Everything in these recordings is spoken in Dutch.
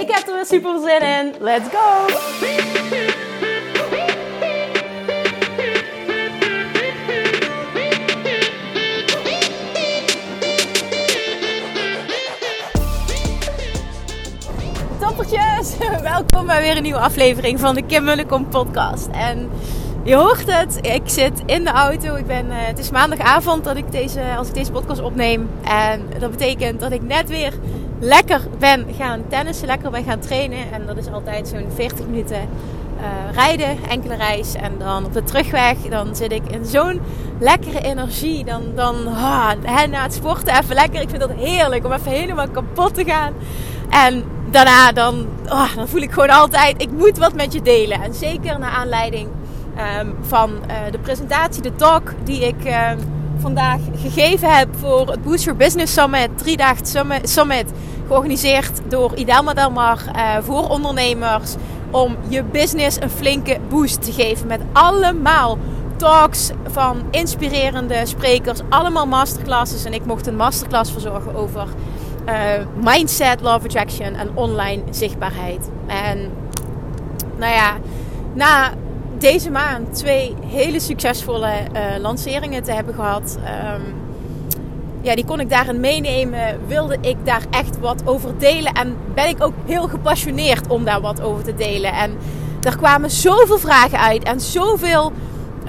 Ik heb er weer super zin in. Let's go! Toppertjes, welkom bij weer een nieuwe aflevering van de Kim Munnekom podcast. En je hoort het, ik zit in de auto. Ik ben, uh, het is maandagavond dat ik deze, als ik deze podcast opneem. En dat betekent dat ik net weer lekker ben gaan tennissen, lekker ben gaan trainen. En dat is altijd zo'n 40 minuten uh, rijden, enkele reis. En dan op de terugweg, dan zit ik in zo'n lekkere energie. Dan, dan ah, na het sporten even lekker. Ik vind dat heerlijk om even helemaal kapot te gaan. En daarna dan, oh, dan voel ik gewoon altijd, ik moet wat met je delen. En zeker naar aanleiding um, van uh, de presentatie, de talk die ik uh, vandaag gegeven heb voor het Boost Your Business Summit, drie dagen summit, summit georganiseerd door Idelma Delmar uh, voor ondernemers om je business een flinke boost te geven met allemaal talks van inspirerende sprekers, allemaal masterclasses en ik mocht een masterclass verzorgen over uh, mindset, love attraction en online zichtbaarheid. En nou ja, na deze maand twee hele succesvolle uh, lanceringen te hebben gehad. Um, ja, die kon ik daarin meenemen. Wilde ik daar echt wat over delen. En ben ik ook heel gepassioneerd om daar wat over te delen. En er kwamen zoveel vragen uit en zoveel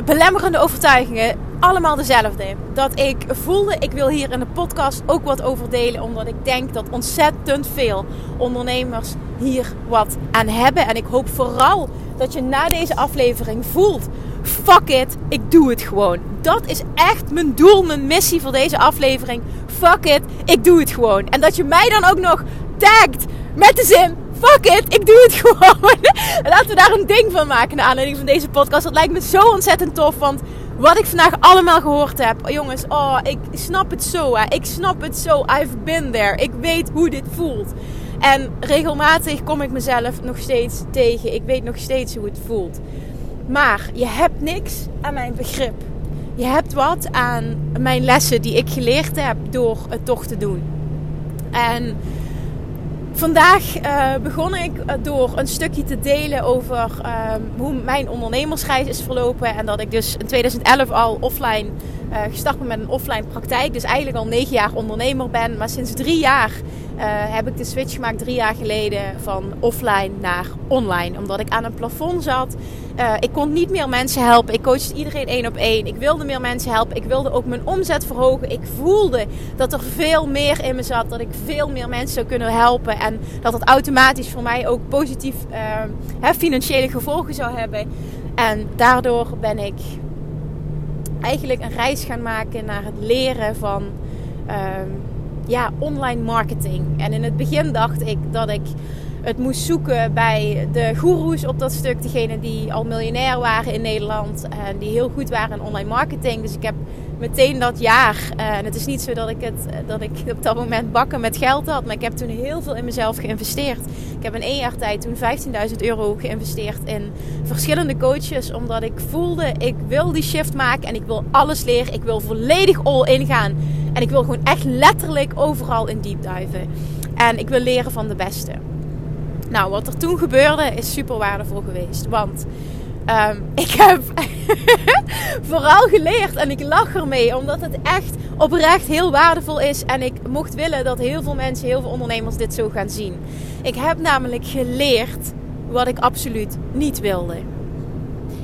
belemmerende overtuigingen. Allemaal dezelfde. Dat ik voelde, ik wil hier in de podcast ook wat over delen. Omdat ik denk dat ontzettend veel ondernemers hier wat aan hebben. En ik hoop vooral dat je na deze aflevering voelt: fuck it, ik doe het gewoon. Dat is echt mijn doel, mijn missie voor deze aflevering. Fuck it, ik doe het gewoon. En dat je mij dan ook nog tagt met de zin: fuck it, ik doe het gewoon. Laten we daar een ding van maken naar aanleiding van deze podcast. Dat lijkt me zo ontzettend tof, want wat ik vandaag allemaal gehoord heb. Oh, jongens, oh, ik snap het zo. Hè. Ik snap het zo. I've been there. Ik weet hoe dit voelt. En regelmatig kom ik mezelf nog steeds tegen. Ik weet nog steeds hoe het voelt. Maar je hebt niks aan mijn begrip. Je hebt wat aan mijn lessen die ik geleerd heb door het toch te doen. En vandaag uh, begon ik door een stukje te delen over uh, hoe mijn ondernemersreis is verlopen. En dat ik dus in 2011 al offline uh, gestart met een offline praktijk. Dus eigenlijk al negen jaar ondernemer ben. Maar sinds drie jaar uh, heb ik de switch gemaakt drie jaar geleden van offline naar online. Omdat ik aan een plafond zat. Uh, ik kon niet meer mensen helpen. Ik coachte iedereen één op één. Ik wilde meer mensen helpen. Ik wilde ook mijn omzet verhogen. Ik voelde dat er veel meer in me zat. Dat ik veel meer mensen zou kunnen helpen. En dat het automatisch voor mij ook positief uh, financiële gevolgen zou hebben. En daardoor ben ik eigenlijk een reis gaan maken naar het leren van ehm, ja, online marketing. En in het begin dacht ik dat ik het moest zoeken bij de goeroes op dat stuk. Degene die al miljonair waren in Nederland en die heel goed waren in online marketing. Dus ik heb meteen dat jaar. Uh, en het is niet zo dat ik, het, dat ik op dat moment bakken met geld had. Maar ik heb toen heel veel in mezelf geïnvesteerd. Ik heb in één jaar tijd toen 15.000 euro geïnvesteerd in verschillende coaches. Omdat ik voelde, ik wil die shift maken en ik wil alles leren. Ik wil volledig all in gaan. En ik wil gewoon echt letterlijk overal in deep diven. En ik wil leren van de beste. Nou, wat er toen gebeurde is super waardevol geweest. Want um, ik heb vooral geleerd en ik lach ermee. Omdat het echt oprecht heel waardevol is. En ik mocht willen dat heel veel mensen, heel veel ondernemers dit zo gaan zien. Ik heb namelijk geleerd wat ik absoluut niet wilde.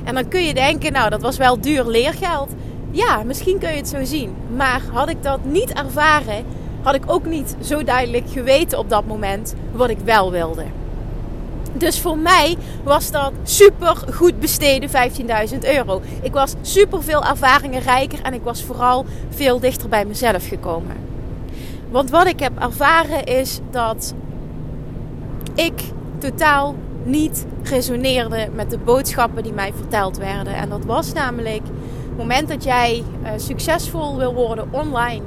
En dan kun je denken, nou dat was wel duur leergeld. Ja, misschien kun je het zo zien. Maar had ik dat niet ervaren, had ik ook niet zo duidelijk geweten op dat moment wat ik wel wilde. Dus voor mij was dat super goed besteden 15.000 euro. Ik was super veel ervaringen rijker en ik was vooral veel dichter bij mezelf gekomen. Want wat ik heb ervaren is dat ik totaal niet resoneerde met de boodschappen die mij verteld werden. En dat was namelijk: het moment dat jij uh, succesvol wil worden online,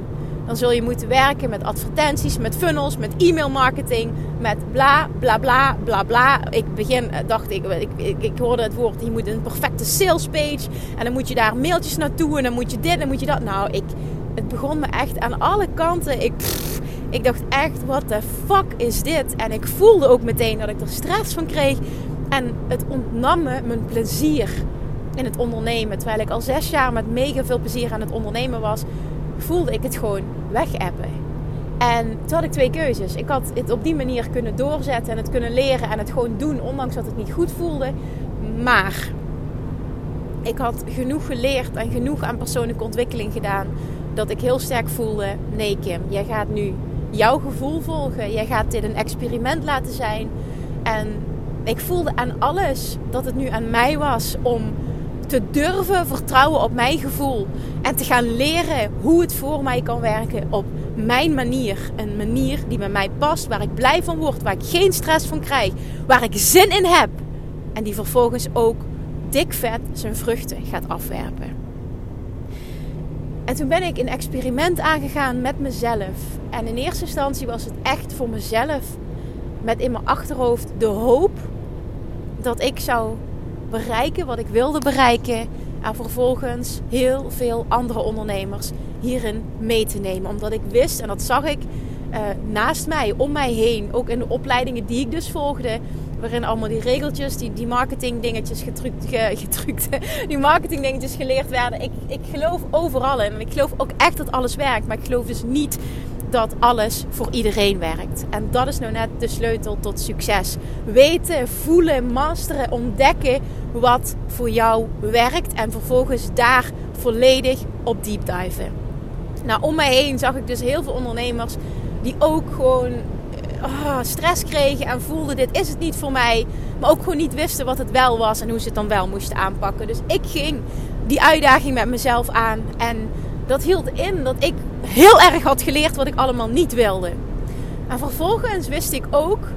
dan zul je moeten werken met advertenties, met funnels, met e-mail marketing, met bla bla bla bla bla. Ik begin, eh, dacht ik, ik, ik, hoorde het woord, je moet een perfecte sales page en dan moet je daar mailtjes naartoe en dan moet je dit en moet je dat. Nou, ik, het begon me echt aan alle kanten. Ik, ik dacht echt, what the fuck is dit? En ik voelde ook meteen dat ik er stress van kreeg. En het ontnam me mijn plezier in het ondernemen. Terwijl ik al zes jaar met mega veel plezier aan het ondernemen was, voelde ik het gewoon wegappen. En toen had ik twee keuzes. Ik had het op die manier kunnen doorzetten en het kunnen leren en het gewoon doen, ondanks dat het niet goed voelde. Maar ik had genoeg geleerd en genoeg aan persoonlijke ontwikkeling gedaan. Dat ik heel sterk voelde: nee, Kim, jij gaat nu jouw gevoel volgen. Jij gaat dit een experiment laten zijn. En ik voelde aan alles dat het nu aan mij was om te durven vertrouwen op mijn gevoel. En te gaan leren hoe het voor mij kan werken op mijn manier. Een manier die bij mij past, waar ik blij van word, waar ik geen stress van krijg, waar ik zin in heb. En die vervolgens ook dik vet zijn vruchten gaat afwerpen. En toen ben ik een experiment aangegaan met mezelf. En in eerste instantie was het echt voor mezelf met in mijn achterhoofd de hoop dat ik zou bereiken wat ik wilde bereiken. En vervolgens heel veel andere ondernemers hierin mee te nemen. Omdat ik wist, en dat zag ik uh, naast mij, om mij heen, ook in de opleidingen die ik dus volgde, waarin allemaal die regeltjes, die, die marketing dingetjes getrukt, getrukt, die marketing dingetjes geleerd werden. Ik, ik geloof overal in. En ik geloof ook echt dat alles werkt. Maar ik geloof dus niet dat alles voor iedereen werkt. En dat is nou net de sleutel tot succes. Weten, voelen, masteren, ontdekken wat voor jou werkt. En vervolgens daar volledig op deep diven. Nou, om mij heen zag ik dus heel veel ondernemers die ook gewoon oh, stress kregen en voelden dit is het niet voor mij. Maar ook gewoon niet wisten wat het wel was en hoe ze het dan wel moesten aanpakken. Dus ik ging die uitdaging met mezelf aan. En dat hield in dat ik heel erg had geleerd wat ik allemaal niet wilde. En vervolgens wist ik ook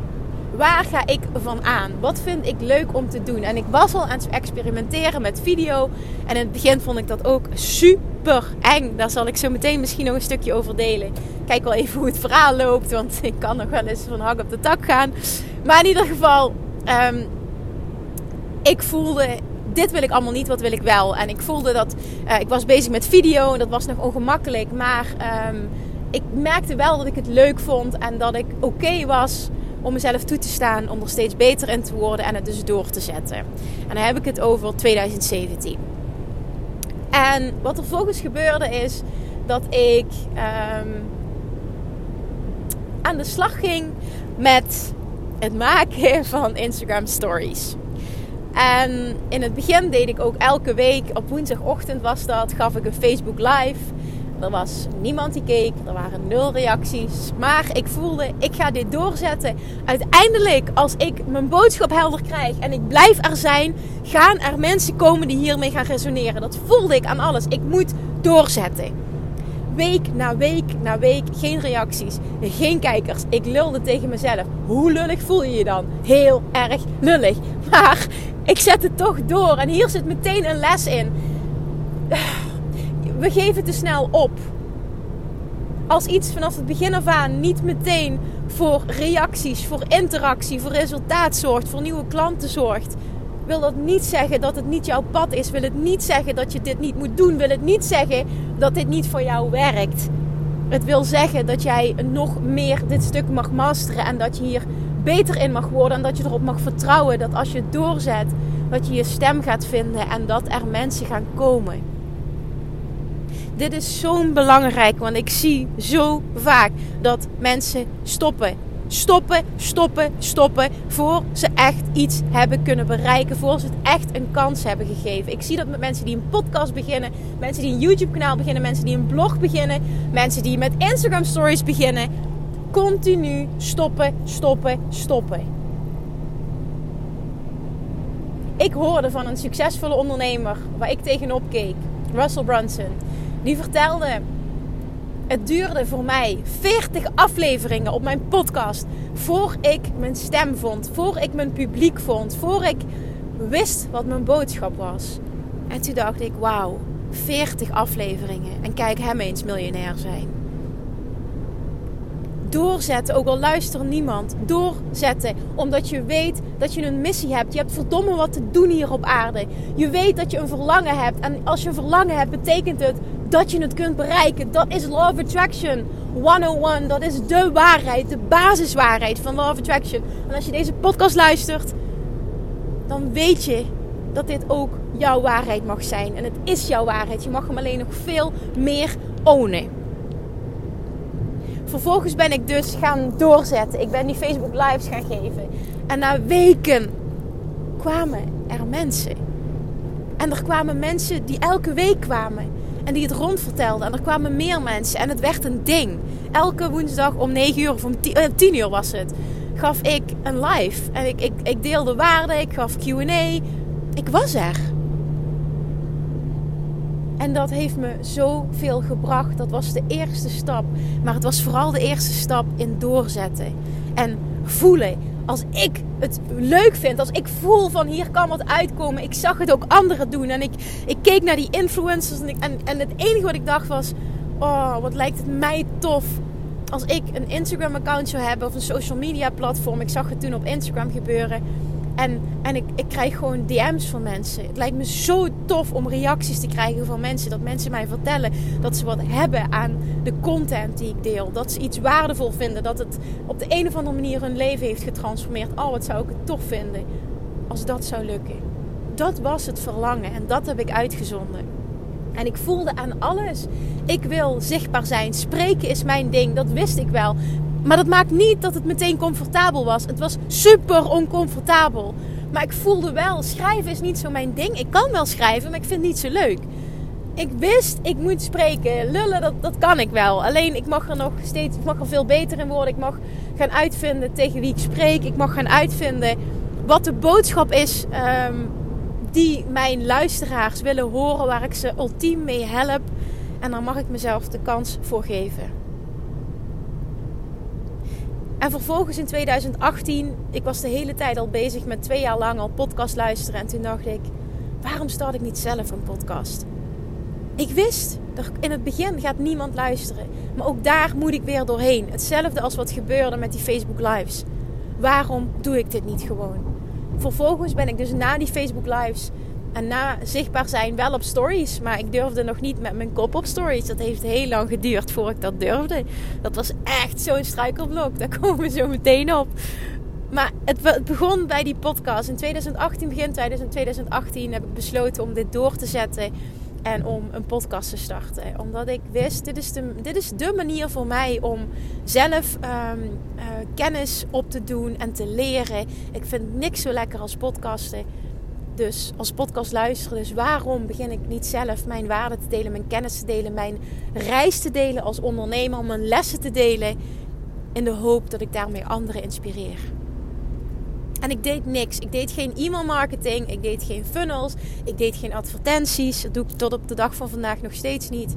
waar ga ik van aan? Wat vind ik leuk om te doen? En ik was al aan het experimenteren met video. En in het begin vond ik dat ook super eng. Daar zal ik zo meteen misschien nog een stukje over delen. Kijk wel even hoe het verhaal loopt. Want ik kan nog wel eens van hak op de tak gaan. Maar in ieder geval, um, ik voelde dit wil ik allemaal niet, wat wil ik wel? En ik voelde dat, uh, ik was bezig met video en dat was nog ongemakkelijk. Maar um, ik merkte wel dat ik het leuk vond en dat ik oké was om mezelf toe te staan, om er steeds beter in te worden en het dus door te zetten. En dan heb ik het over 2017. En wat er volgens gebeurde is dat ik um, aan de slag ging met het maken van Instagram stories. En in het begin deed ik ook elke week, op woensdagochtend was dat, gaf ik een Facebook live. Er was niemand die keek, er waren nul reacties. Maar ik voelde, ik ga dit doorzetten. Uiteindelijk, als ik mijn boodschap helder krijg en ik blijf er zijn, gaan er mensen komen die hiermee gaan resoneren. Dat voelde ik aan alles. Ik moet doorzetten. Week na week na week geen reacties, geen kijkers. Ik lulde tegen mezelf. Hoe lullig voel je je dan? Heel erg lullig. Maar ik zet het toch door. En hier zit meteen een les in. We geven te snel op. Als iets vanaf het begin af aan niet meteen voor reacties, voor interactie, voor resultaat zorgt, voor nieuwe klanten zorgt, wil dat niet zeggen dat het niet jouw pad is. Wil het niet zeggen dat je dit niet moet doen. Wil het niet zeggen dat dit niet voor jou werkt. Het wil zeggen dat jij nog meer dit stuk mag masteren en dat je hier beter in mag worden en dat je erop mag vertrouwen dat als je doorzet, dat je je stem gaat vinden en dat er mensen gaan komen. Dit is zo'n belangrijk, want ik zie zo vaak dat mensen stoppen. Stoppen, stoppen, stoppen. Voor ze echt iets hebben kunnen bereiken. Voor ze het echt een kans hebben gegeven. Ik zie dat met mensen die een podcast beginnen. Mensen die een YouTube kanaal beginnen. Mensen die een blog beginnen. Mensen die met Instagram stories beginnen continu stoppen, stoppen, stoppen. Ik hoorde van een succesvolle ondernemer waar ik tegenop keek, Russell Brunson. Die vertelde Het duurde voor mij 40 afleveringen op mijn podcast voor ik mijn stem vond, voor ik mijn publiek vond, voor ik wist wat mijn boodschap was. En toen dacht ik, wauw, 40 afleveringen en kijk hem eens miljonair zijn. Doorzetten, ook al luistert niemand. Doorzetten, omdat je weet dat je een missie hebt. Je hebt verdomme wat te doen hier op aarde. Je weet dat je een verlangen hebt. En als je een verlangen hebt, betekent het dat je het kunt bereiken. Dat is Law of Attraction 101. Dat is de waarheid, de basiswaarheid van Law of Attraction. En als je deze podcast luistert, dan weet je dat dit ook jouw waarheid mag zijn. En het is jouw waarheid. Je mag hem alleen nog veel meer ownen. Vervolgens ben ik dus gaan doorzetten. Ik ben die Facebook Lives gaan geven. En na weken kwamen er mensen. En er kwamen mensen die elke week kwamen. En die het rondvertelden. En er kwamen meer mensen. En het werd een ding. Elke woensdag om 9 uur of om 10, eh, uur was het. Gaf ik een live. En ik, ik, ik deelde waarde. Ik gaf QA. Ik was er. En dat heeft me zoveel gebracht. Dat was de eerste stap. Maar het was vooral de eerste stap in doorzetten. En voelen. Als ik het leuk vind, als ik voel van hier kan wat uitkomen. Ik zag het ook anderen doen. En ik, ik keek naar die influencers. En, en het enige wat ik dacht was: Oh, wat lijkt het mij tof. Als ik een Instagram account zou hebben of een social media platform. Ik zag het toen op Instagram gebeuren en, en ik, ik krijg gewoon DM's van mensen. Het lijkt me zo tof om reacties te krijgen van mensen. Dat mensen mij vertellen dat ze wat hebben aan de content die ik deel. Dat ze iets waardevol vinden. Dat het op de een of andere manier hun leven heeft getransformeerd. Oh, wat zou ik het tof vinden als dat zou lukken. Dat was het verlangen en dat heb ik uitgezonden. En ik voelde aan alles. Ik wil zichtbaar zijn. Spreken is mijn ding. Dat wist ik wel. Maar dat maakt niet dat het meteen comfortabel was. Het was super oncomfortabel. Maar ik voelde wel, schrijven is niet zo mijn ding. Ik kan wel schrijven, maar ik vind het niet zo leuk. Ik wist, ik moet spreken. Lullen, dat, dat kan ik wel. Alleen ik mag er nog steeds, ik mag er veel beter in worden. Ik mag gaan uitvinden tegen wie ik spreek. Ik mag gaan uitvinden wat de boodschap is um, die mijn luisteraars willen horen. Waar ik ze ultiem mee help. En daar mag ik mezelf de kans voor geven. En vervolgens in 2018, ik was de hele tijd al bezig met twee jaar lang al podcast luisteren. En toen dacht ik, waarom start ik niet zelf een podcast? Ik wist, in het begin gaat niemand luisteren. Maar ook daar moet ik weer doorheen. Hetzelfde als wat gebeurde met die Facebook Lives. Waarom doe ik dit niet gewoon? Vervolgens ben ik dus na die Facebook Lives en na zichtbaar zijn wel op stories. Maar ik durfde nog niet met mijn kop op stories. Dat heeft heel lang geduurd voor ik dat durfde. Dat was echt zo'n struikelblok. Daar komen we zo meteen op. Maar het, begon bij die podcast. In 2018, begin 2018, heb ik besloten om dit door te zetten. En om een podcast te starten. Omdat ik wist, dit is de, dit is de manier voor mij om zelf um, uh, kennis op te doen en te leren. Ik vind niks zo lekker als podcasten dus als podcast luisteren. Dus waarom begin ik niet zelf mijn waarde te delen, mijn kennis te delen, mijn reis te delen als ondernemer, om mijn lessen te delen in de hoop dat ik daarmee anderen inspireer. En ik deed niks. Ik deed geen e-mail marketing, ik deed geen funnels, ik deed geen advertenties. Dat doe ik tot op de dag van vandaag nog steeds niet.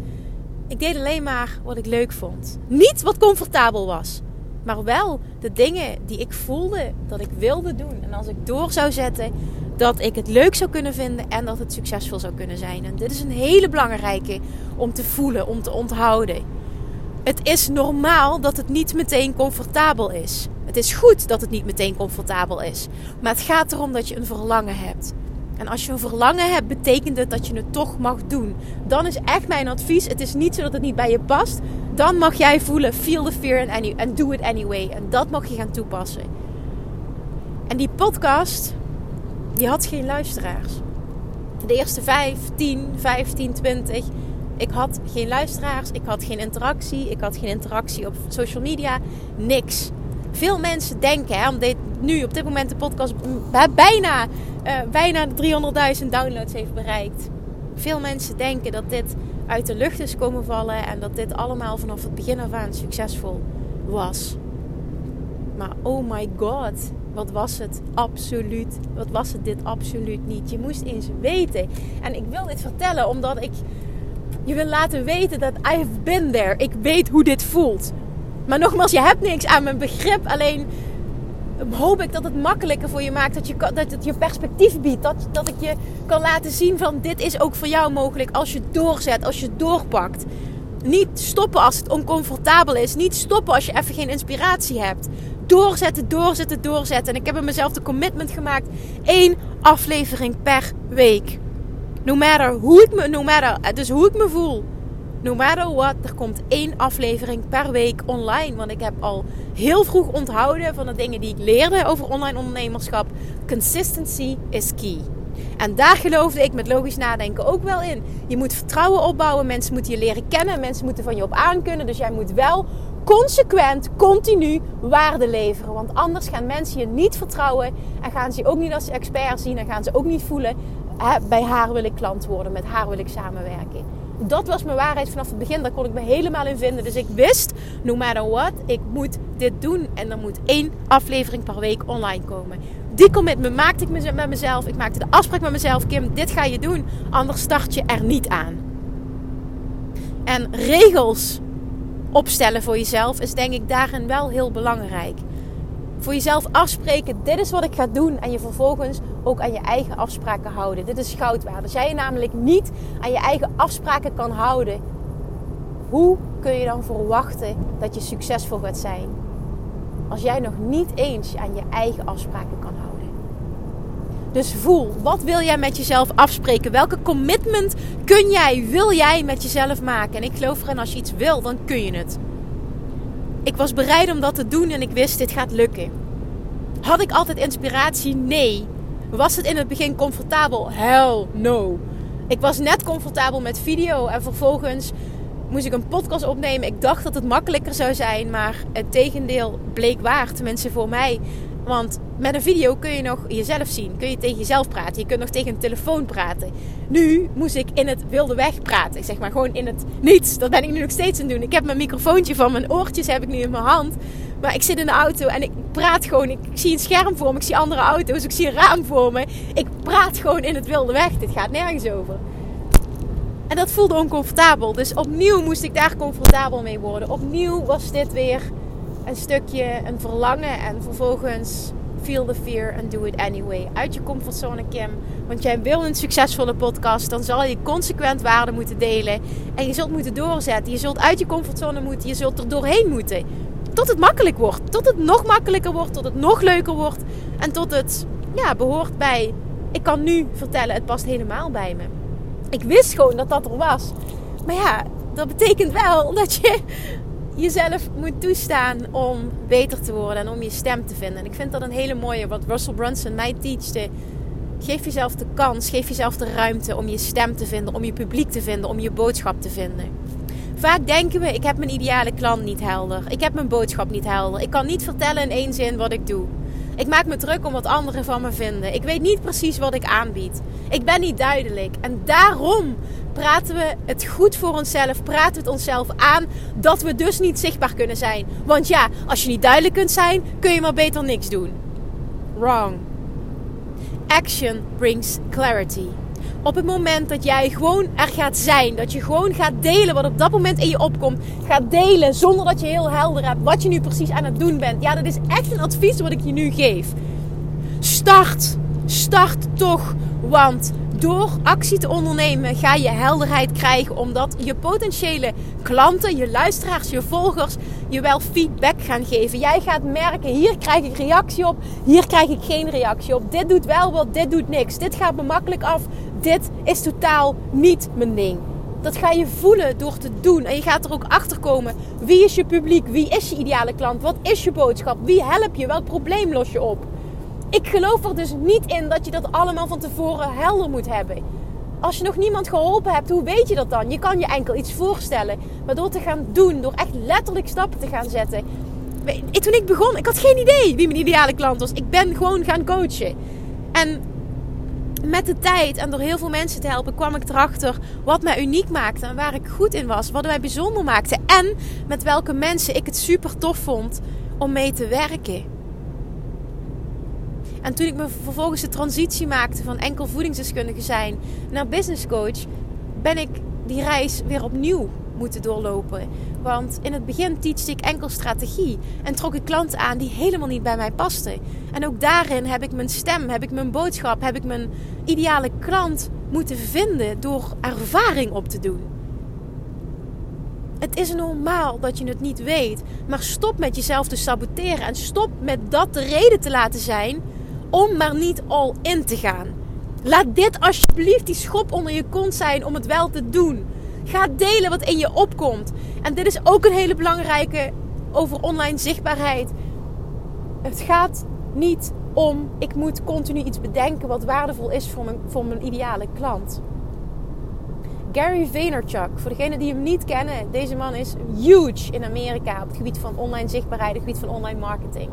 Ik deed alleen maar wat ik leuk vond. Niet wat comfortabel was. Maar wel de dingen die ik voelde dat ik wilde doen. En als ik door zou zetten, dat ik het leuk zou kunnen vinden en dat het succesvol zou kunnen zijn. En dit is een hele belangrijke om te voelen, om te onthouden. Het is normaal dat het niet meteen comfortabel is. Het is goed dat het niet meteen comfortabel is. Maar het gaat erom dat je een verlangen hebt. En als je een verlangen hebt, betekent het dat je het toch mag doen. Dan is echt mijn advies: het is niet zo dat het niet bij je past. Dan mag jij voelen, feel the fear and do it anyway. En dat mag je gaan toepassen. En die podcast, die had geen luisteraars. De eerste 5, 10, 15, 20. Ik had geen luisteraars, ik had geen interactie, ik had geen interactie op social media, niks. Veel mensen denken, hè, omdat nu op dit moment de podcast bijna, uh, bijna 300.000 downloads heeft bereikt. Veel mensen denken dat dit uit de lucht is komen vallen en dat dit allemaal vanaf het begin af aan succesvol was. Maar oh my god, wat was het absoluut, wat was het dit absoluut niet. Je moest eens weten. En ik wil dit vertellen omdat ik Je wil laten weten dat I have been there. Ik weet hoe dit voelt. Maar nogmaals, je hebt niks aan mijn begrip. Alleen hoop ik dat het makkelijker voor je maakt. Dat, je, dat het je perspectief biedt. Dat, dat ik je kan laten zien van dit is ook voor jou mogelijk als je doorzet, als je doorpakt. Niet stoppen als het oncomfortabel is. Niet stoppen als je even geen inspiratie hebt. Doorzetten, doorzetten, doorzetten. En ik heb er mezelf de commitment gemaakt. één aflevering per week. No matter hoe ik me, no matter, dus hoe ik me voel. No matter what, er komt één aflevering per week online. Want ik heb al heel vroeg onthouden van de dingen die ik leerde over online ondernemerschap. Consistency is key. En daar geloofde ik met logisch nadenken ook wel in. Je moet vertrouwen opbouwen. Mensen moeten je leren kennen. Mensen moeten van je op aankunnen. Dus jij moet wel consequent, continu waarde leveren. Want anders gaan mensen je niet vertrouwen. En gaan ze je ook niet als expert zien. En gaan ze ook niet voelen. bij haar wil ik klant worden. Met haar wil ik samenwerken. Dat was mijn waarheid vanaf het begin. Daar kon ik me helemaal in vinden. Dus ik wist, no matter what, ik moet dit doen. En er moet één aflevering per week online komen. Die commitment maakte ik met mezelf. Ik maakte de afspraak met mezelf. Kim, dit ga je doen. Anders start je er niet aan. En regels opstellen voor jezelf is denk ik daarin wel heel belangrijk. Voor jezelf afspreken, dit is wat ik ga doen. En je vervolgens ook aan je eigen afspraken houden. Dit is goud waard. Als jij je namelijk niet aan je eigen afspraken kan houden, hoe kun je dan verwachten dat je succesvol gaat zijn? Als jij nog niet eens aan je eigen afspraken kan houden. Dus voel, wat wil jij met jezelf afspreken? Welke commitment kun jij, wil jij met jezelf maken? En ik geloof erin, als je iets wil, dan kun je het. Ik was bereid om dat te doen en ik wist, dit gaat lukken. Had ik altijd inspiratie? Nee. Was het in het begin comfortabel? Hell no. Ik was net comfortabel met video en vervolgens moest ik een podcast opnemen. Ik dacht dat het makkelijker zou zijn, maar het tegendeel bleek waar. Tenminste voor mij. Want met een video kun je nog jezelf zien. Kun je tegen jezelf praten. Je kunt nog tegen een telefoon praten. Nu moest ik in het wilde weg praten. Zeg maar gewoon in het niets. Dat ben ik nu nog steeds aan het doen. Ik heb mijn microfoontje van mijn oortjes heb ik nu in mijn hand. Maar ik zit in de auto en ik praat gewoon. Ik zie een scherm voor me. Ik zie andere auto's. Ik zie een raam voor me. Ik praat gewoon in het wilde weg. Dit gaat nergens over. En dat voelde oncomfortabel. Dus opnieuw moest ik daar comfortabel mee worden. Opnieuw was dit weer een stukje een verlangen. En vervolgens feel the fear and do it anyway. Uit je comfortzone, Kim. Want jij wil een succesvolle podcast. Dan zal je consequent waarde moeten delen. En je zult moeten doorzetten. Je zult uit je comfortzone moeten. Je zult er doorheen moeten. Tot het makkelijk wordt. Tot het nog makkelijker wordt. Tot het nog leuker wordt. En tot het ja, behoort bij. Ik kan nu vertellen, het past helemaal bij me. Ik wist gewoon dat dat er was. Maar ja, dat betekent wel dat je jezelf moet toestaan om beter te worden en om je stem te vinden. En ik vind dat een hele mooie, wat Russell Brunson mij teachte. Geef jezelf de kans, geef jezelf de ruimte om je stem te vinden, om je publiek te vinden, om je boodschap te vinden. Vaak denken we, ik heb mijn ideale klant niet helder. Ik heb mijn boodschap niet helder. Ik kan niet vertellen in één zin wat ik doe. Ik maak me druk om wat anderen van me vinden. Ik weet niet precies wat ik aanbied. Ik ben niet duidelijk. En daarom praten we het goed voor onszelf. Praten we het onszelf aan dat we dus niet zichtbaar kunnen zijn. Want ja, als je niet duidelijk kunt zijn, kun je maar beter niks doen. Wrong. Action brings clarity. Op het moment dat jij gewoon er gaat zijn, dat je gewoon gaat delen wat op dat moment in je opkomt, gaat delen zonder dat je heel helder hebt wat je nu precies aan het doen bent. Ja, dat is echt een advies wat ik je nu geef. Start, start toch, want door actie te ondernemen ga je helderheid krijgen. Omdat je potentiële klanten, je luisteraars, je volgers je wel feedback gaan geven. Jij gaat merken, hier krijg ik reactie op, hier krijg ik geen reactie op. Dit doet wel wat, dit doet niks. Dit gaat me makkelijk af, dit is totaal niet mijn ding. Dat ga je voelen door te doen. En je gaat er ook achter komen. Wie is je publiek? Wie is je ideale klant? Wat is je boodschap? Wie help je? Welk probleem los je op? Ik geloof er dus niet in dat je dat allemaal van tevoren helder moet hebben. Als je nog niemand geholpen hebt, hoe weet je dat dan? Je kan je enkel iets voorstellen. Maar door te gaan doen, door echt letterlijk stappen te gaan zetten. Toen ik begon, ik had geen idee wie mijn ideale klant was. Ik ben gewoon gaan coachen. En met de tijd en door heel veel mensen te helpen, kwam ik erachter wat mij uniek maakte en waar ik goed in was. Wat mij bijzonder maakte. En met welke mensen ik het super tof vond om mee te werken. En toen ik me vervolgens de transitie maakte van enkel voedingsdeskundige zijn naar business coach, ben ik die reis weer opnieuw moeten doorlopen. Want in het begin teachte ik enkel strategie en trok ik klanten aan die helemaal niet bij mij pasten. En ook daarin heb ik mijn stem, heb ik mijn boodschap, heb ik mijn ideale klant moeten vinden door ervaring op te doen. Het is normaal dat je het niet weet, maar stop met jezelf te saboteren en stop met dat de reden te laten zijn om maar niet all in te gaan. Laat dit alsjeblieft die schop onder je kont zijn om het wel te doen. Ga delen wat in je opkomt. En dit is ook een hele belangrijke over online zichtbaarheid. Het gaat niet om ik moet continu iets bedenken wat waardevol is voor mijn, voor mijn ideale klant. Gary Vaynerchuk, voor degenen die hem niet kennen, deze man is huge in Amerika op het gebied van online zichtbaarheid, het gebied van online marketing.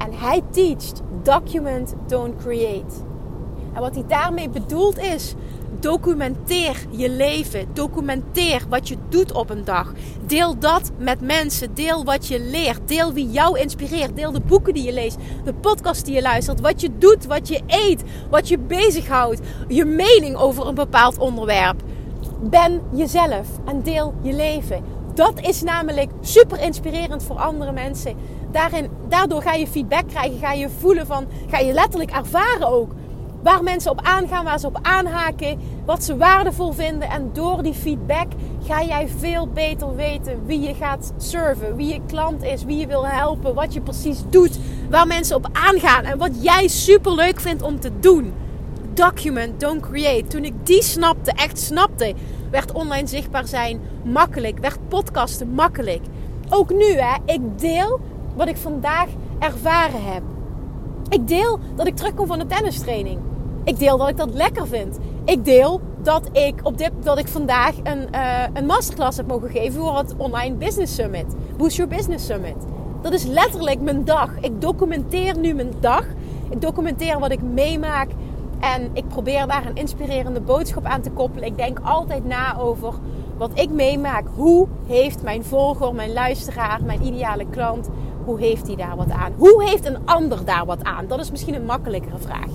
En hij teacht document, don't create. En wat hij daarmee bedoelt is documenteer je leven. Documenteer wat je doet op een dag. Deel dat met mensen. Deel wat je leert. Deel wie jou inspireert. Deel de boeken die je leest. De podcast die je luistert. Wat je doet. Wat je eet. Wat je bezighoudt. Je mening over een bepaald onderwerp. Ben jezelf en deel je leven. Dat is namelijk super inspirerend voor andere mensen. Daarin, daardoor ga je feedback krijgen. Ga je voelen van. Ga je letterlijk ervaren ook Waar mensen op aangaan, waar ze op aanhaken, wat ze waardevol vinden. En door die feedback ga jij veel beter weten wie je gaat serven, wie je klant is, wie je wil helpen, wat je precies doet, waar mensen op aangaan en wat jij super leuk vindt om te doen. Document, don't create. Toen ik die snapte, echt snapte, werd online zichtbaar zijn makkelijk, werd podcasten makkelijk. Ook nu, hè, ik deel wat ik vandaag ervaren heb. Ik deel dat ik terugkom van de tennistraining. Ik deel dat ik dat lekker vind. Ik deel dat ik, op dit, dat ik vandaag een, uh, een masterclass heb mogen geven voor het Online Business Summit. Boost Your Business Summit. Dat is letterlijk mijn dag. Ik documenteer nu mijn dag. Ik documenteer wat ik meemaak. En ik probeer daar een inspirerende boodschap aan te koppelen. Ik denk altijd na over wat ik meemaak. Hoe heeft mijn volger, mijn luisteraar, mijn ideale klant, hoe heeft hij daar wat aan? Hoe heeft een ander daar wat aan? Dat is misschien een makkelijkere vraag.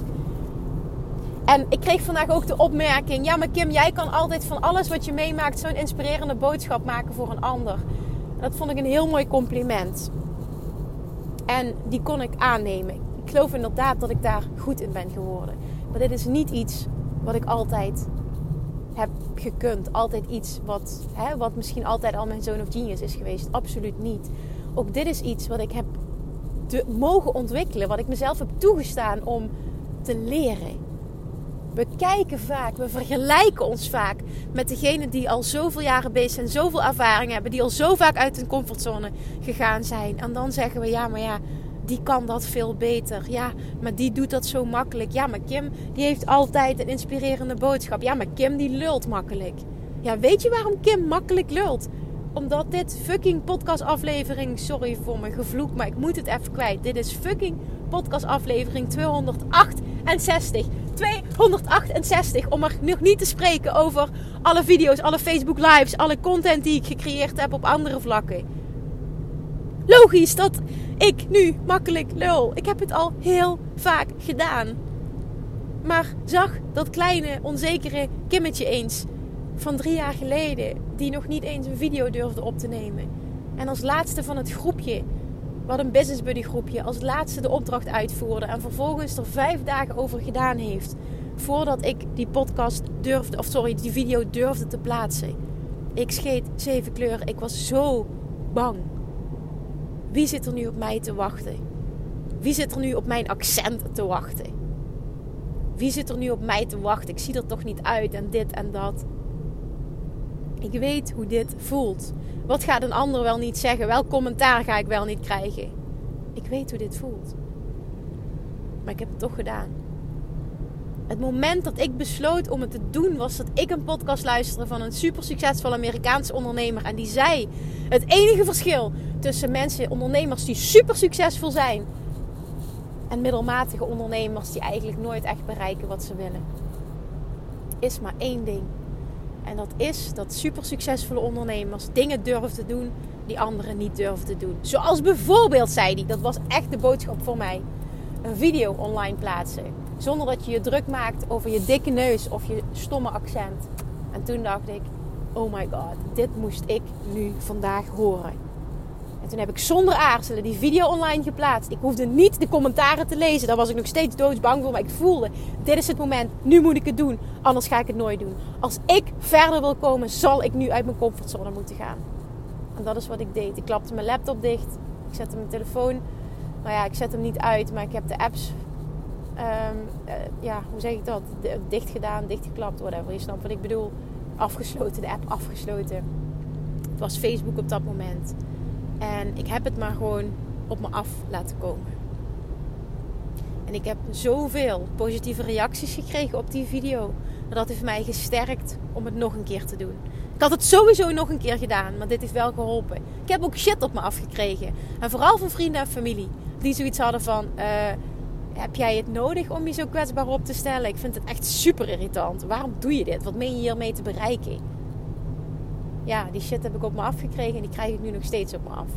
En ik kreeg vandaag ook de opmerking: ja, maar Kim, jij kan altijd van alles wat je meemaakt zo'n inspirerende boodschap maken voor een ander. dat vond ik een heel mooi compliment. En die kon ik aannemen. Ik geloof inderdaad dat ik daar goed in ben geworden. Maar dit is niet iets wat ik altijd heb gekund. Altijd iets wat, hè, wat misschien altijd al mijn zoon of genius is geweest. Absoluut niet. Ook dit is iets wat ik heb mogen ontwikkelen. Wat ik mezelf heb toegestaan om te leren. We kijken vaak, we vergelijken ons vaak met degene die al zoveel jaren bezig zijn, zoveel ervaring hebben, die al zo vaak uit hun comfortzone gegaan zijn. En dan zeggen we ja, maar ja, die kan dat veel beter. Ja, maar die doet dat zo makkelijk. Ja, maar Kim, die heeft altijd een inspirerende boodschap. Ja, maar Kim, die lult makkelijk. Ja, weet je waarom Kim makkelijk lult? Omdat dit fucking podcastaflevering, sorry voor mijn gevloek, maar ik moet het even kwijt. Dit is fucking podcastaflevering 268. 268. Om er nog niet te spreken over alle video's, alle Facebook lives, alle content die ik gecreëerd heb op andere vlakken. Logisch dat ik nu makkelijk lul. Ik heb het al heel vaak gedaan. Maar zag dat kleine, onzekere Kimmetje eens van drie jaar geleden, die nog niet eens een video durfde op te nemen. En als laatste van het groepje wat een business buddy groepje als laatste de opdracht uitvoerde en vervolgens er vijf dagen over gedaan heeft voordat ik die podcast durfde, of sorry, die video durfde te plaatsen. Ik scheet zeven kleuren. Ik was zo bang. Wie zit er nu op mij te wachten? Wie zit er nu op mijn accent te wachten? Wie zit er nu op mij te wachten? Ik zie er toch niet uit en dit en dat. Ik weet hoe dit voelt. Wat gaat een ander wel niet zeggen? Welk commentaar ga ik wel niet krijgen? Ik weet hoe dit voelt. Maar ik heb het toch gedaan. Het moment dat ik besloot om het te doen, was dat ik een podcast luisterde van een super succesvol Amerikaanse ondernemer. En die zei: Het enige verschil tussen mensen, ondernemers die super succesvol zijn, en middelmatige ondernemers die eigenlijk nooit echt bereiken wat ze willen, is maar één ding. En dat is dat super succesvolle ondernemers dingen durven te doen die anderen niet durven te doen. Zoals bijvoorbeeld, zei hij, dat was echt de boodschap voor mij: een video online plaatsen. Zonder dat je je druk maakt over je dikke neus of je stomme accent. En toen dacht ik, oh my god, dit moest ik nu vandaag horen. En toen heb ik zonder aarzelen die video online geplaatst. Ik hoefde niet de commentaren te lezen. Daar was ik nog steeds doodsbang voor. Maar ik voelde, dit is het moment. Nu moet ik het doen. Anders ga ik het nooit doen. Als ik verder wil komen, zal ik nu uit mijn comfortzone moeten gaan. En dat is wat ik deed. Ik klapte mijn laptop dicht. Ik zette mijn telefoon. Nou ja, ik zet hem niet uit. Maar ik heb de apps... Um, uh, ja, hoe zeg ik dat? Dicht gedaan, dichtgeklapt, whatever. Je snapt wat ik bedoel. Afgesloten, de app afgesloten. Het was Facebook op dat moment. En ik heb het maar gewoon op me af laten komen. En ik heb zoveel positieve reacties gekregen op die video. Dat heeft mij gesterkt om het nog een keer te doen. Ik had het sowieso nog een keer gedaan, maar dit heeft wel geholpen. Ik heb ook shit op me afgekregen. En vooral van vrienden en familie. Die zoiets hadden van... Uh, heb jij het nodig om je zo kwetsbaar op te stellen? Ik vind het echt super irritant. Waarom doe je dit? Wat meen je hiermee te bereiken? Ja, die shit heb ik op me afgekregen en die krijg ik nu nog steeds op me af.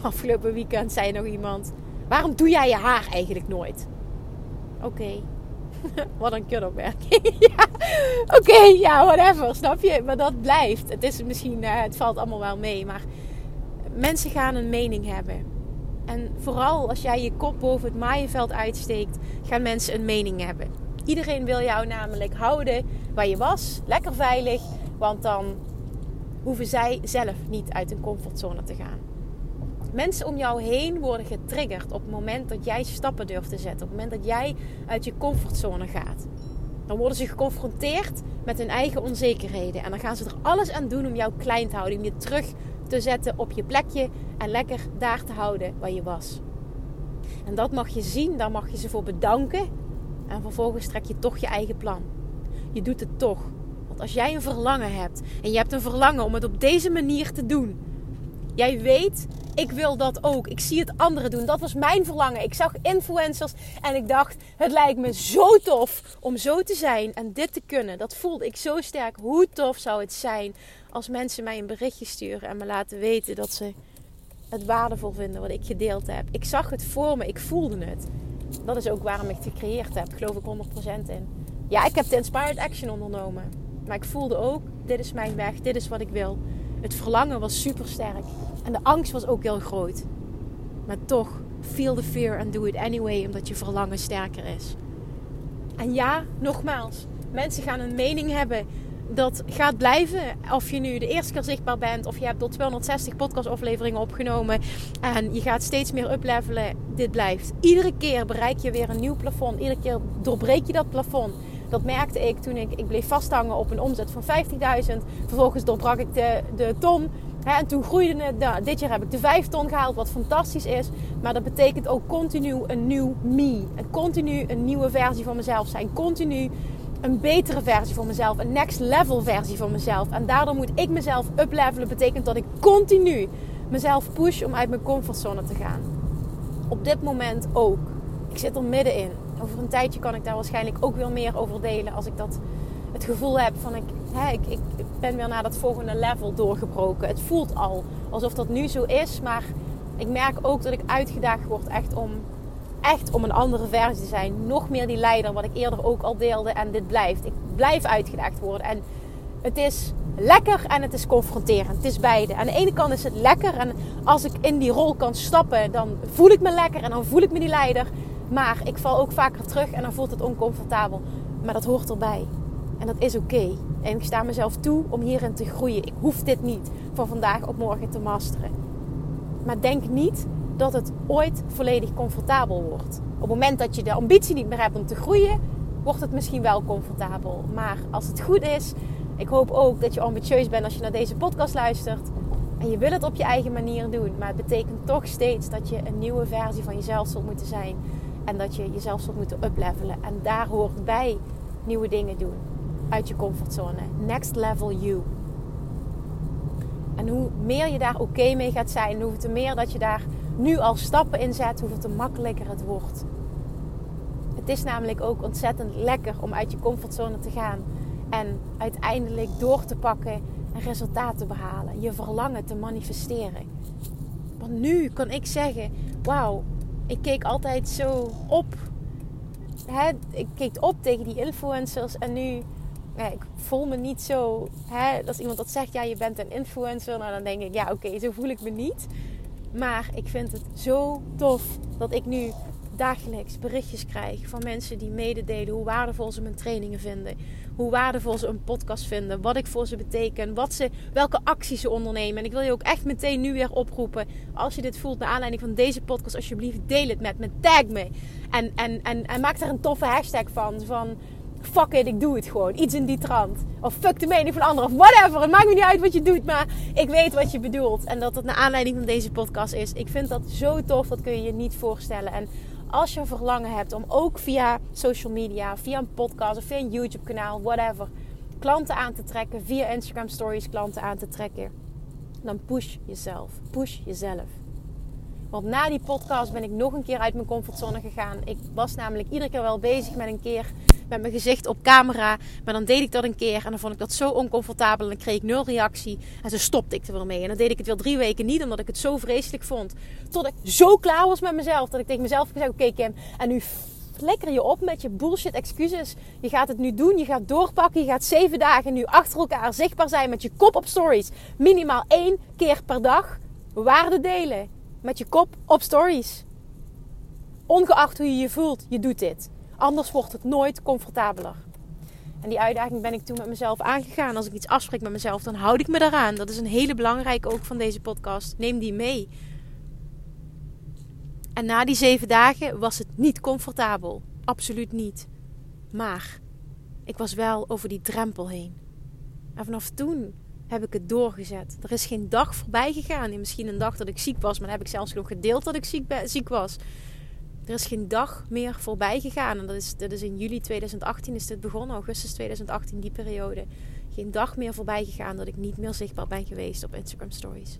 Afgelopen weekend zei nog iemand: Waarom doe jij je haar eigenlijk nooit? Oké. Wat een kutopmerking. ja. Oké, ja, whatever. Snap je? Maar dat blijft. Het is misschien, uh, het valt allemaal wel mee. Maar mensen gaan een mening hebben. En vooral als jij je kop boven het maaienveld uitsteekt, gaan mensen een mening hebben. Iedereen wil jou namelijk houden waar je was. Lekker veilig. Want dan hoeven zij zelf niet uit hun comfortzone te gaan. Mensen om jou heen worden getriggerd op het moment dat jij stappen durft te zetten. Op het moment dat jij uit je comfortzone gaat. Dan worden ze geconfronteerd met hun eigen onzekerheden. En dan gaan ze er alles aan doen om jou klein te houden. Om je terug te zetten op je plekje. En lekker daar te houden waar je was. En dat mag je zien, daar mag je ze voor bedanken. En vervolgens trek je toch je eigen plan. Je doet het toch als jij een verlangen hebt en je hebt een verlangen om het op deze manier te doen. Jij weet, ik wil dat ook. Ik zie het anderen doen. Dat was mijn verlangen. Ik zag influencers en ik dacht, het lijkt me zo tof om zo te zijn en dit te kunnen. Dat voelde ik zo sterk. Hoe tof zou het zijn als mensen mij een berichtje sturen en me laten weten dat ze het waardevol vinden wat ik gedeeld heb. Ik zag het voor me, ik voelde het. Dat is ook waarom ik het gecreëerd heb, geloof ik 100% in. Ja, ik heb de Inspired Action ondernomen. Maar ik voelde ook, dit is mijn weg, dit is wat ik wil. Het verlangen was super sterk. En de angst was ook heel groot. Maar toch, feel the fear and do it anyway, omdat je verlangen sterker is. En ja, nogmaals, mensen gaan een mening hebben dat gaat blijven. Of je nu de eerste keer zichtbaar bent, of je hebt tot 260 podcastafleveringen opgenomen en je gaat steeds meer uplevelen. Dit blijft. Iedere keer bereik je weer een nieuw plafond. Iedere keer doorbreek je dat plafond. Dat merkte ik toen ik, ik bleef vasthangen op een omzet van 50.000. Vervolgens doorbrak ik de, de ton. En toen groeide het. Nou, dit jaar heb ik de 5 ton gehaald, wat fantastisch is. Maar dat betekent ook continu een nieuw me. En continu een nieuwe versie van mezelf zijn. Continu een betere versie van mezelf. Een next level versie van mezelf. En daardoor moet ik mezelf uplevelen. Betekent dat ik continu mezelf push om uit mijn comfortzone te gaan. Op dit moment ook. Ik zit er middenin over een tijdje kan ik daar waarschijnlijk ook weer meer over delen. Als ik dat het gevoel heb van ik, hè, ik, ik ben weer naar dat volgende level doorgebroken. Het voelt al alsof dat nu zo is. Maar ik merk ook dat ik uitgedaagd word echt om, echt om een andere versie te zijn. Nog meer die leider, wat ik eerder ook al deelde. En dit blijft. Ik blijf uitgedaagd worden. En het is lekker en het is confronterend. Het is beide. Aan de ene kant is het lekker. En als ik in die rol kan stappen, dan voel ik me lekker. En dan voel ik me die leider. Maar ik val ook vaker terug en dan voelt het oncomfortabel. Maar dat hoort erbij. En dat is oké. En ik sta mezelf toe om hierin te groeien. Ik hoef dit niet van vandaag op morgen te masteren. Maar denk niet dat het ooit volledig comfortabel wordt. Op het moment dat je de ambitie niet meer hebt om te groeien, wordt het misschien wel comfortabel. Maar als het goed is, ik hoop ook dat je ambitieus bent als je naar deze podcast luistert. En je wil het op je eigen manier doen. Maar het betekent toch steeds dat je een nieuwe versie van jezelf zult moeten zijn. En dat je jezelf zult moeten uplevelen. En daar hoort bij nieuwe dingen doen. Uit je comfortzone. Next level you. En hoe meer je daar oké mee gaat zijn, hoe meer dat je daar nu al stappen in zet, hoeveel te makkelijker het wordt. Het is namelijk ook ontzettend lekker om uit je comfortzone te gaan en uiteindelijk door te pakken en resultaten te behalen. Je verlangen te manifesteren. Want nu kan ik zeggen: Wauw, ik keek altijd zo op. Hè, ik keek op tegen die influencers en nu ik voel me niet zo. Hè, als iemand dat zegt, ja, je bent een influencer. Nou, dan denk ik, ja, oké, zo voel ik me niet. Maar ik vind het zo tof dat ik nu dagelijks berichtjes krijg van mensen die mededelen hoe waardevol ze mijn trainingen vinden. Hoe waardevol ze een podcast vinden. Wat ik voor ze beteken. Wat ze, welke acties ze ondernemen. En ik wil je ook echt meteen nu weer oproepen. Als je dit voelt naar aanleiding van deze podcast. Alsjeblieft deel het met me. Tag me. En, en, en, en maak daar een toffe hashtag van. Van fuck it, ik doe het gewoon. Iets in die trant. Of fuck de mening van anderen. Of whatever. Het maakt me niet uit wat je doet. Maar ik weet wat je bedoelt. En dat het naar aanleiding van deze podcast is. Ik vind dat zo tof. Dat kun je je niet voorstellen. En als je verlangen hebt om ook via social media, via een podcast of via een YouTube kanaal, whatever, klanten aan te trekken, via Instagram stories klanten aan te trekken, dan push jezelf. Push jezelf. Want na die podcast ben ik nog een keer uit mijn comfortzone gegaan. Ik was namelijk iedere keer wel bezig met een keer met mijn gezicht op camera. Maar dan deed ik dat een keer en dan vond ik dat zo oncomfortabel. En dan kreeg ik nul reactie. En zo stopte ik er weer mee. En dan deed ik het weer drie weken niet, omdat ik het zo vreselijk vond. Tot ik zo klaar was met mezelf. Dat ik tegen mezelf gezegd: Oké, Kim, en nu flikker je op met je bullshit excuses. Je gaat het nu doen, je gaat doorpakken. Je gaat zeven dagen nu achter elkaar zichtbaar zijn met je kop op stories. Minimaal één keer per dag waarde delen. Met je kop op stories. Ongeacht hoe je je voelt, je doet dit. Anders wordt het nooit comfortabeler. En die uitdaging ben ik toen met mezelf aangegaan. Als ik iets afspreek met mezelf, dan houd ik me daaraan. Dat is een hele belangrijke ook van deze podcast. Neem die mee. En na die zeven dagen was het niet comfortabel. Absoluut niet. Maar ik was wel over die drempel heen. En vanaf toen heb ik het doorgezet. Er is geen dag voorbij gegaan. Misschien een dag dat ik ziek was, maar dan heb ik zelfs nog gedeeld dat ik ziek, ziek was. Er is geen dag meer voorbij gegaan. En dat is, dat is in juli 2018 is dit begonnen, augustus 2018, die periode. Geen dag meer voorbij gegaan dat ik niet meer zichtbaar ben geweest op Instagram Stories.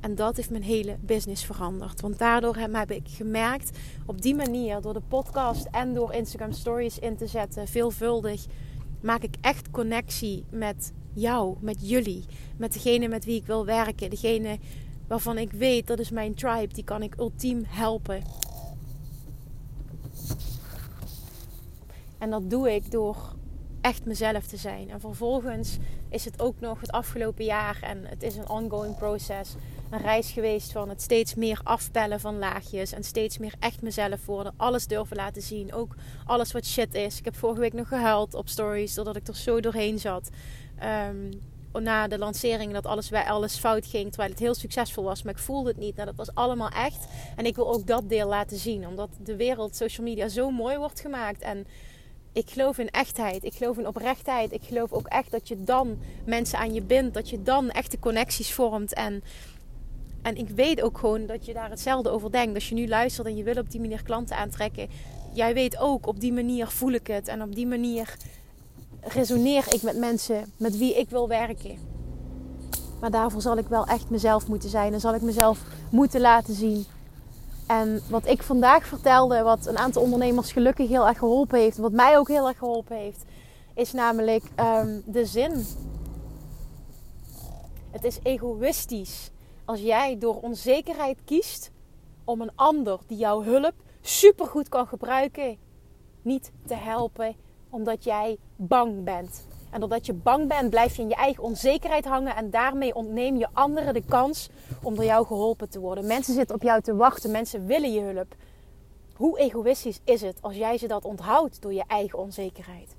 En dat heeft mijn hele business veranderd. Want daardoor heb ik gemerkt, op die manier, door de podcast en door Instagram Stories in te zetten, veelvuldig, maak ik echt connectie met jou, met jullie, met degene met wie ik wil werken, degene waarvan ik weet dat is mijn tribe, die kan ik ultiem helpen. En dat doe ik door echt mezelf te zijn. En vervolgens is het ook nog het afgelopen jaar en het is een ongoing proces. Een reis geweest van het steeds meer afpellen van laagjes en steeds meer echt mezelf worden. Alles durven laten zien. Ook alles wat shit is. Ik heb vorige week nog gehuild op stories doordat ik er zo doorheen zat. Um, na de lancering dat alles, bij alles fout ging. Terwijl het heel succesvol was. Maar ik voelde het niet. Nou, dat was allemaal echt. En ik wil ook dat deel laten zien. Omdat de wereld, social media, zo mooi wordt gemaakt. En ik geloof in echtheid. Ik geloof in oprechtheid. Ik geloof ook echt dat je dan mensen aan je bindt. Dat je dan echte connecties vormt. En, en ik weet ook gewoon dat je daar hetzelfde over denkt. Als je nu luistert en je wil op die manier klanten aantrekken. Jij weet ook, op die manier voel ik het. En op die manier resoneer ik met mensen met wie ik wil werken. Maar daarvoor zal ik wel echt mezelf moeten zijn en zal ik mezelf moeten laten zien. En wat ik vandaag vertelde, wat een aantal ondernemers gelukkig heel erg geholpen heeft, wat mij ook heel erg geholpen heeft, is namelijk um, de zin. Het is egoïstisch als jij door onzekerheid kiest om een ander die jouw hulp supergoed kan gebruiken, niet te helpen omdat jij bang bent. En doordat je bang bent, blijf je in je eigen onzekerheid hangen. En daarmee ontneem je anderen de kans om door jou geholpen te worden. Mensen zitten op jou te wachten. Mensen willen je hulp. Hoe egoïstisch is het als jij ze dat onthoudt door je eigen onzekerheid?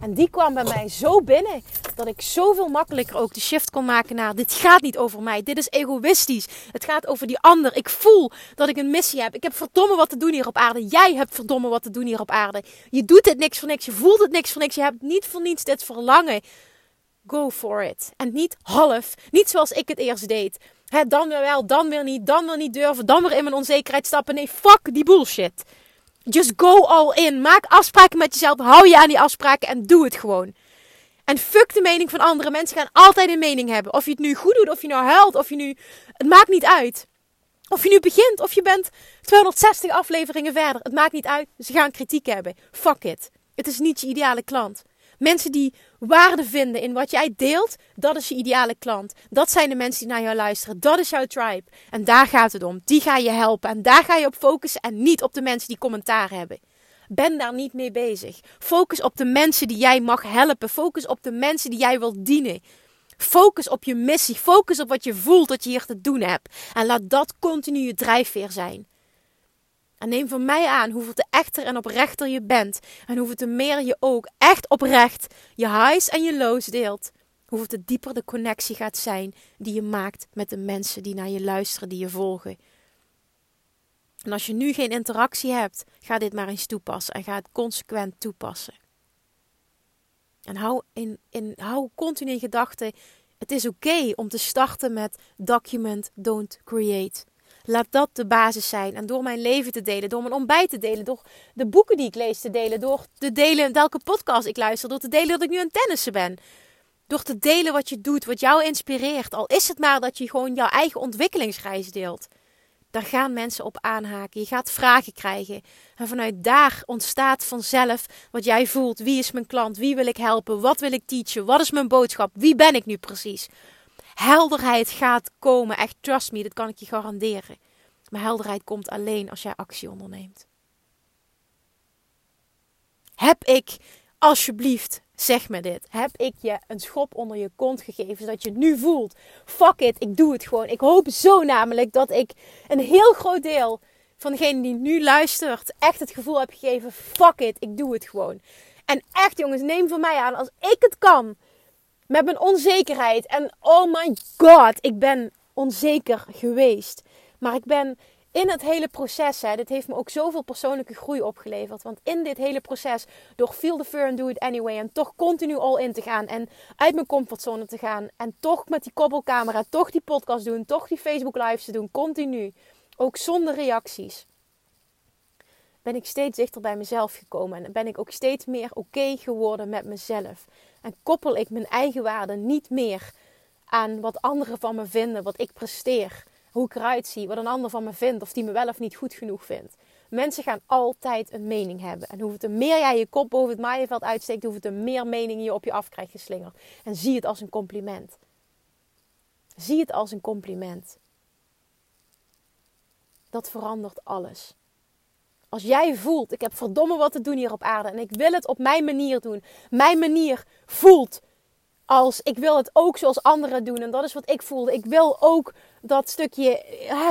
En die kwam bij mij zo binnen dat ik zoveel makkelijker ook de shift kon maken naar dit gaat niet over mij. Dit is egoïstisch. Het gaat over die ander. Ik voel dat ik een missie heb. Ik heb verdomme wat te doen hier op aarde. Jij hebt verdomme wat te doen hier op aarde. Je doet dit niks voor niks. Je voelt het niks voor niks. Je hebt niet voor niets dit verlangen. Go for it. En niet half. Niet zoals ik het eerst deed. dan weer wel, dan weer niet, dan weer niet durven, dan weer in mijn onzekerheid stappen. Nee, fuck die bullshit. Just go all in. Maak afspraken met jezelf. Hou je aan die afspraken en doe het gewoon. En fuck de mening van anderen. Mensen gaan altijd een mening hebben. Of je het nu goed doet, of je nou huilt, of je nu. Het maakt niet uit. Of je nu begint, of je bent 260 afleveringen verder. Het maakt niet uit. Ze gaan kritiek hebben. Fuck it. Het is niet je ideale klant. Mensen die waarde vinden in wat jij deelt, dat is je ideale klant. Dat zijn de mensen die naar jou luisteren. Dat is jouw tribe. En daar gaat het om. Die ga je helpen. En daar ga je op focussen en niet op de mensen die commentaar hebben. Ben daar niet mee bezig. Focus op de mensen die jij mag helpen. Focus op de mensen die jij wilt dienen. Focus op je missie. Focus op wat je voelt dat je hier te doen hebt. En laat dat continu je drijfveer zijn. En neem van mij aan hoeveel te echter en oprechter je bent. En hoeveel te meer je ook echt oprecht je highs en je lows deelt. Hoeveel te dieper de connectie gaat zijn die je maakt met de mensen die naar je luisteren, die je volgen. En als je nu geen interactie hebt, ga dit maar eens toepassen en ga het consequent toepassen. En hou, in, in, hou continu in gedachten: het is oké om te starten met document, don't create. Laat dat de basis zijn. En door mijn leven te delen, door mijn ontbijt te delen, door de boeken die ik lees te delen, door te delen welke podcast ik luister, door te delen dat ik nu aan tennissen ben. Door te delen wat je doet, wat jou inspireert. Al is het maar dat je gewoon jouw eigen ontwikkelingsreis deelt. Daar gaan mensen op aanhaken. Je gaat vragen krijgen. En vanuit daar ontstaat vanzelf wat jij voelt. Wie is mijn klant? Wie wil ik helpen? Wat wil ik teachen? Wat is mijn boodschap? Wie ben ik nu precies? Helderheid gaat komen. Echt, trust me, dat kan ik je garanderen. Maar helderheid komt alleen als jij actie onderneemt. Heb ik, alsjeblieft, zeg me dit. Heb ik je een schop onder je kont gegeven, zodat je nu voelt: fuck it, ik doe het gewoon. Ik hoop zo namelijk dat ik een heel groot deel van degene die nu luistert, echt het gevoel heb gegeven: fuck it, ik doe het gewoon. En echt, jongens, neem van mij aan, als ik het kan met mijn onzekerheid. En oh my god, ik ben onzeker geweest. Maar ik ben in het hele proces, hè, dit heeft me ook zoveel persoonlijke groei opgeleverd. Want in dit hele proces, door feel the fear and do it anyway. En toch continu all in te gaan. En uit mijn comfortzone te gaan. En toch met die koppelcamera, toch die podcast doen. Toch die Facebook lives te doen. Continu. Ook zonder reacties. Ben ik steeds dichter bij mezelf gekomen. En ben ik ook steeds meer oké geworden met mezelf. En koppel ik mijn eigen waarde niet meer aan wat anderen van me vinden, wat ik presteer hoe ik eruit zie, wat een ander van me vindt, of die me wel of niet goed genoeg vindt. Mensen gaan altijd een mening hebben. En te meer jij je kop boven het maaienveld uitsteekt, te meer meningen je op je af krijgt geslingerd. En zie het als een compliment. Zie het als een compliment. Dat verandert alles. Als jij voelt, ik heb verdomme wat te doen hier op aarde en ik wil het op mijn manier doen. Mijn manier voelt als ik wil het ook zoals anderen doen. En dat is wat ik voelde. Ik wil ook dat stukje,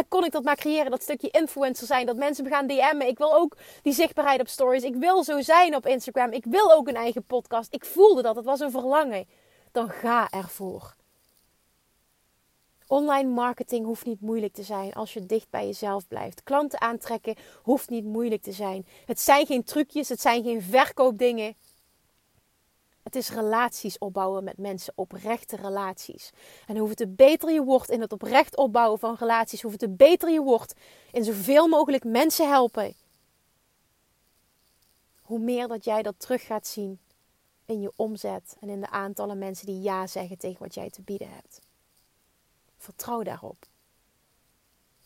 kon ik dat maar creëren, dat stukje influencer zijn. Dat mensen me gaan DM'en. Ik wil ook die zichtbaarheid op stories. Ik wil zo zijn op Instagram. Ik wil ook een eigen podcast. Ik voelde dat. Het was een verlangen. Dan ga ervoor. Online marketing hoeft niet moeilijk te zijn als je dicht bij jezelf blijft. Klanten aantrekken hoeft niet moeilijk te zijn. Het zijn geen trucjes, het zijn geen verkoopdingen. Het is relaties opbouwen met mensen, oprechte relaties. En hoe te beter je wordt in het oprecht opbouwen van relaties, hoe te beter je wordt in zoveel mogelijk mensen helpen, hoe meer dat jij dat terug gaat zien in je omzet en in de aantallen mensen die ja zeggen tegen wat jij te bieden hebt. Vertrouw daarop.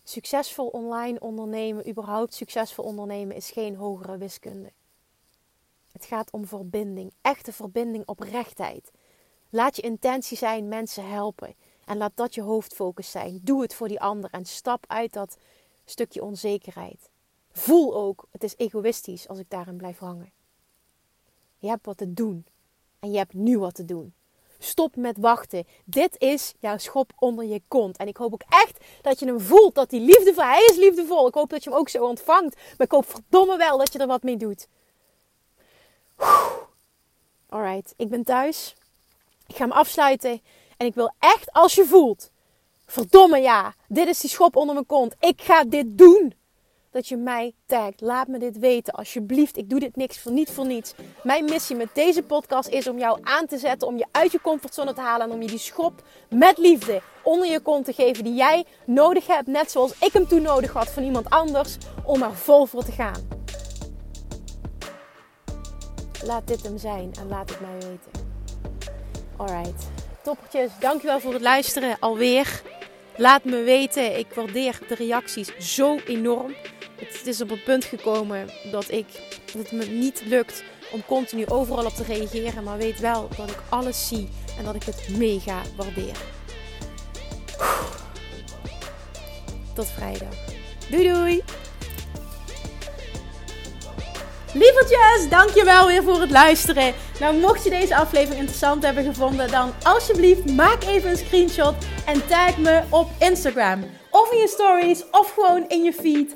Succesvol online ondernemen, überhaupt succesvol ondernemen, is geen hogere wiskunde. Het gaat om verbinding, echte verbinding, oprechtheid. Laat je intentie zijn mensen helpen. En laat dat je hoofdfocus zijn. Doe het voor die ander en stap uit dat stukje onzekerheid. Voel ook, het is egoïstisch als ik daarin blijf hangen. Je hebt wat te doen. En je hebt nu wat te doen. Stop met wachten. Dit is jouw schop onder je kont. En ik hoop ook echt dat je hem voelt. Dat die liefdevol, hij is liefdevol. Ik hoop dat je hem ook zo ontvangt. Maar ik hoop verdomme wel dat je er wat mee doet. Alright, ik ben thuis. Ik ga hem afsluiten. En ik wil echt, als je voelt, verdomme ja, dit is die schop onder mijn kont. Ik ga dit doen. Dat je mij tagt. Laat me dit weten, alsjeblieft. Ik doe dit niks voor niet voor niets. Mijn missie met deze podcast is om jou aan te zetten, om je uit je comfortzone te halen en om je die schop met liefde onder je kont te geven die jij nodig hebt, net zoals ik hem toen nodig had van iemand anders, om er vol voor te gaan. Laat dit hem zijn en laat het mij weten. Alright, toppertjes. Dankjewel voor het luisteren alweer. Laat me weten. Ik waardeer de reacties zo enorm. Het is op het punt gekomen dat, ik, dat het me niet lukt om continu overal op te reageren. Maar weet wel dat ik alles zie en dat ik het mega waardeer. Tot vrijdag. Doei doei! Lievertjes, dankjewel weer voor het luisteren. Nou, mocht je deze aflevering interessant hebben gevonden, dan alsjeblieft maak even een screenshot en tag me op Instagram. Of in je stories, of gewoon in je feed.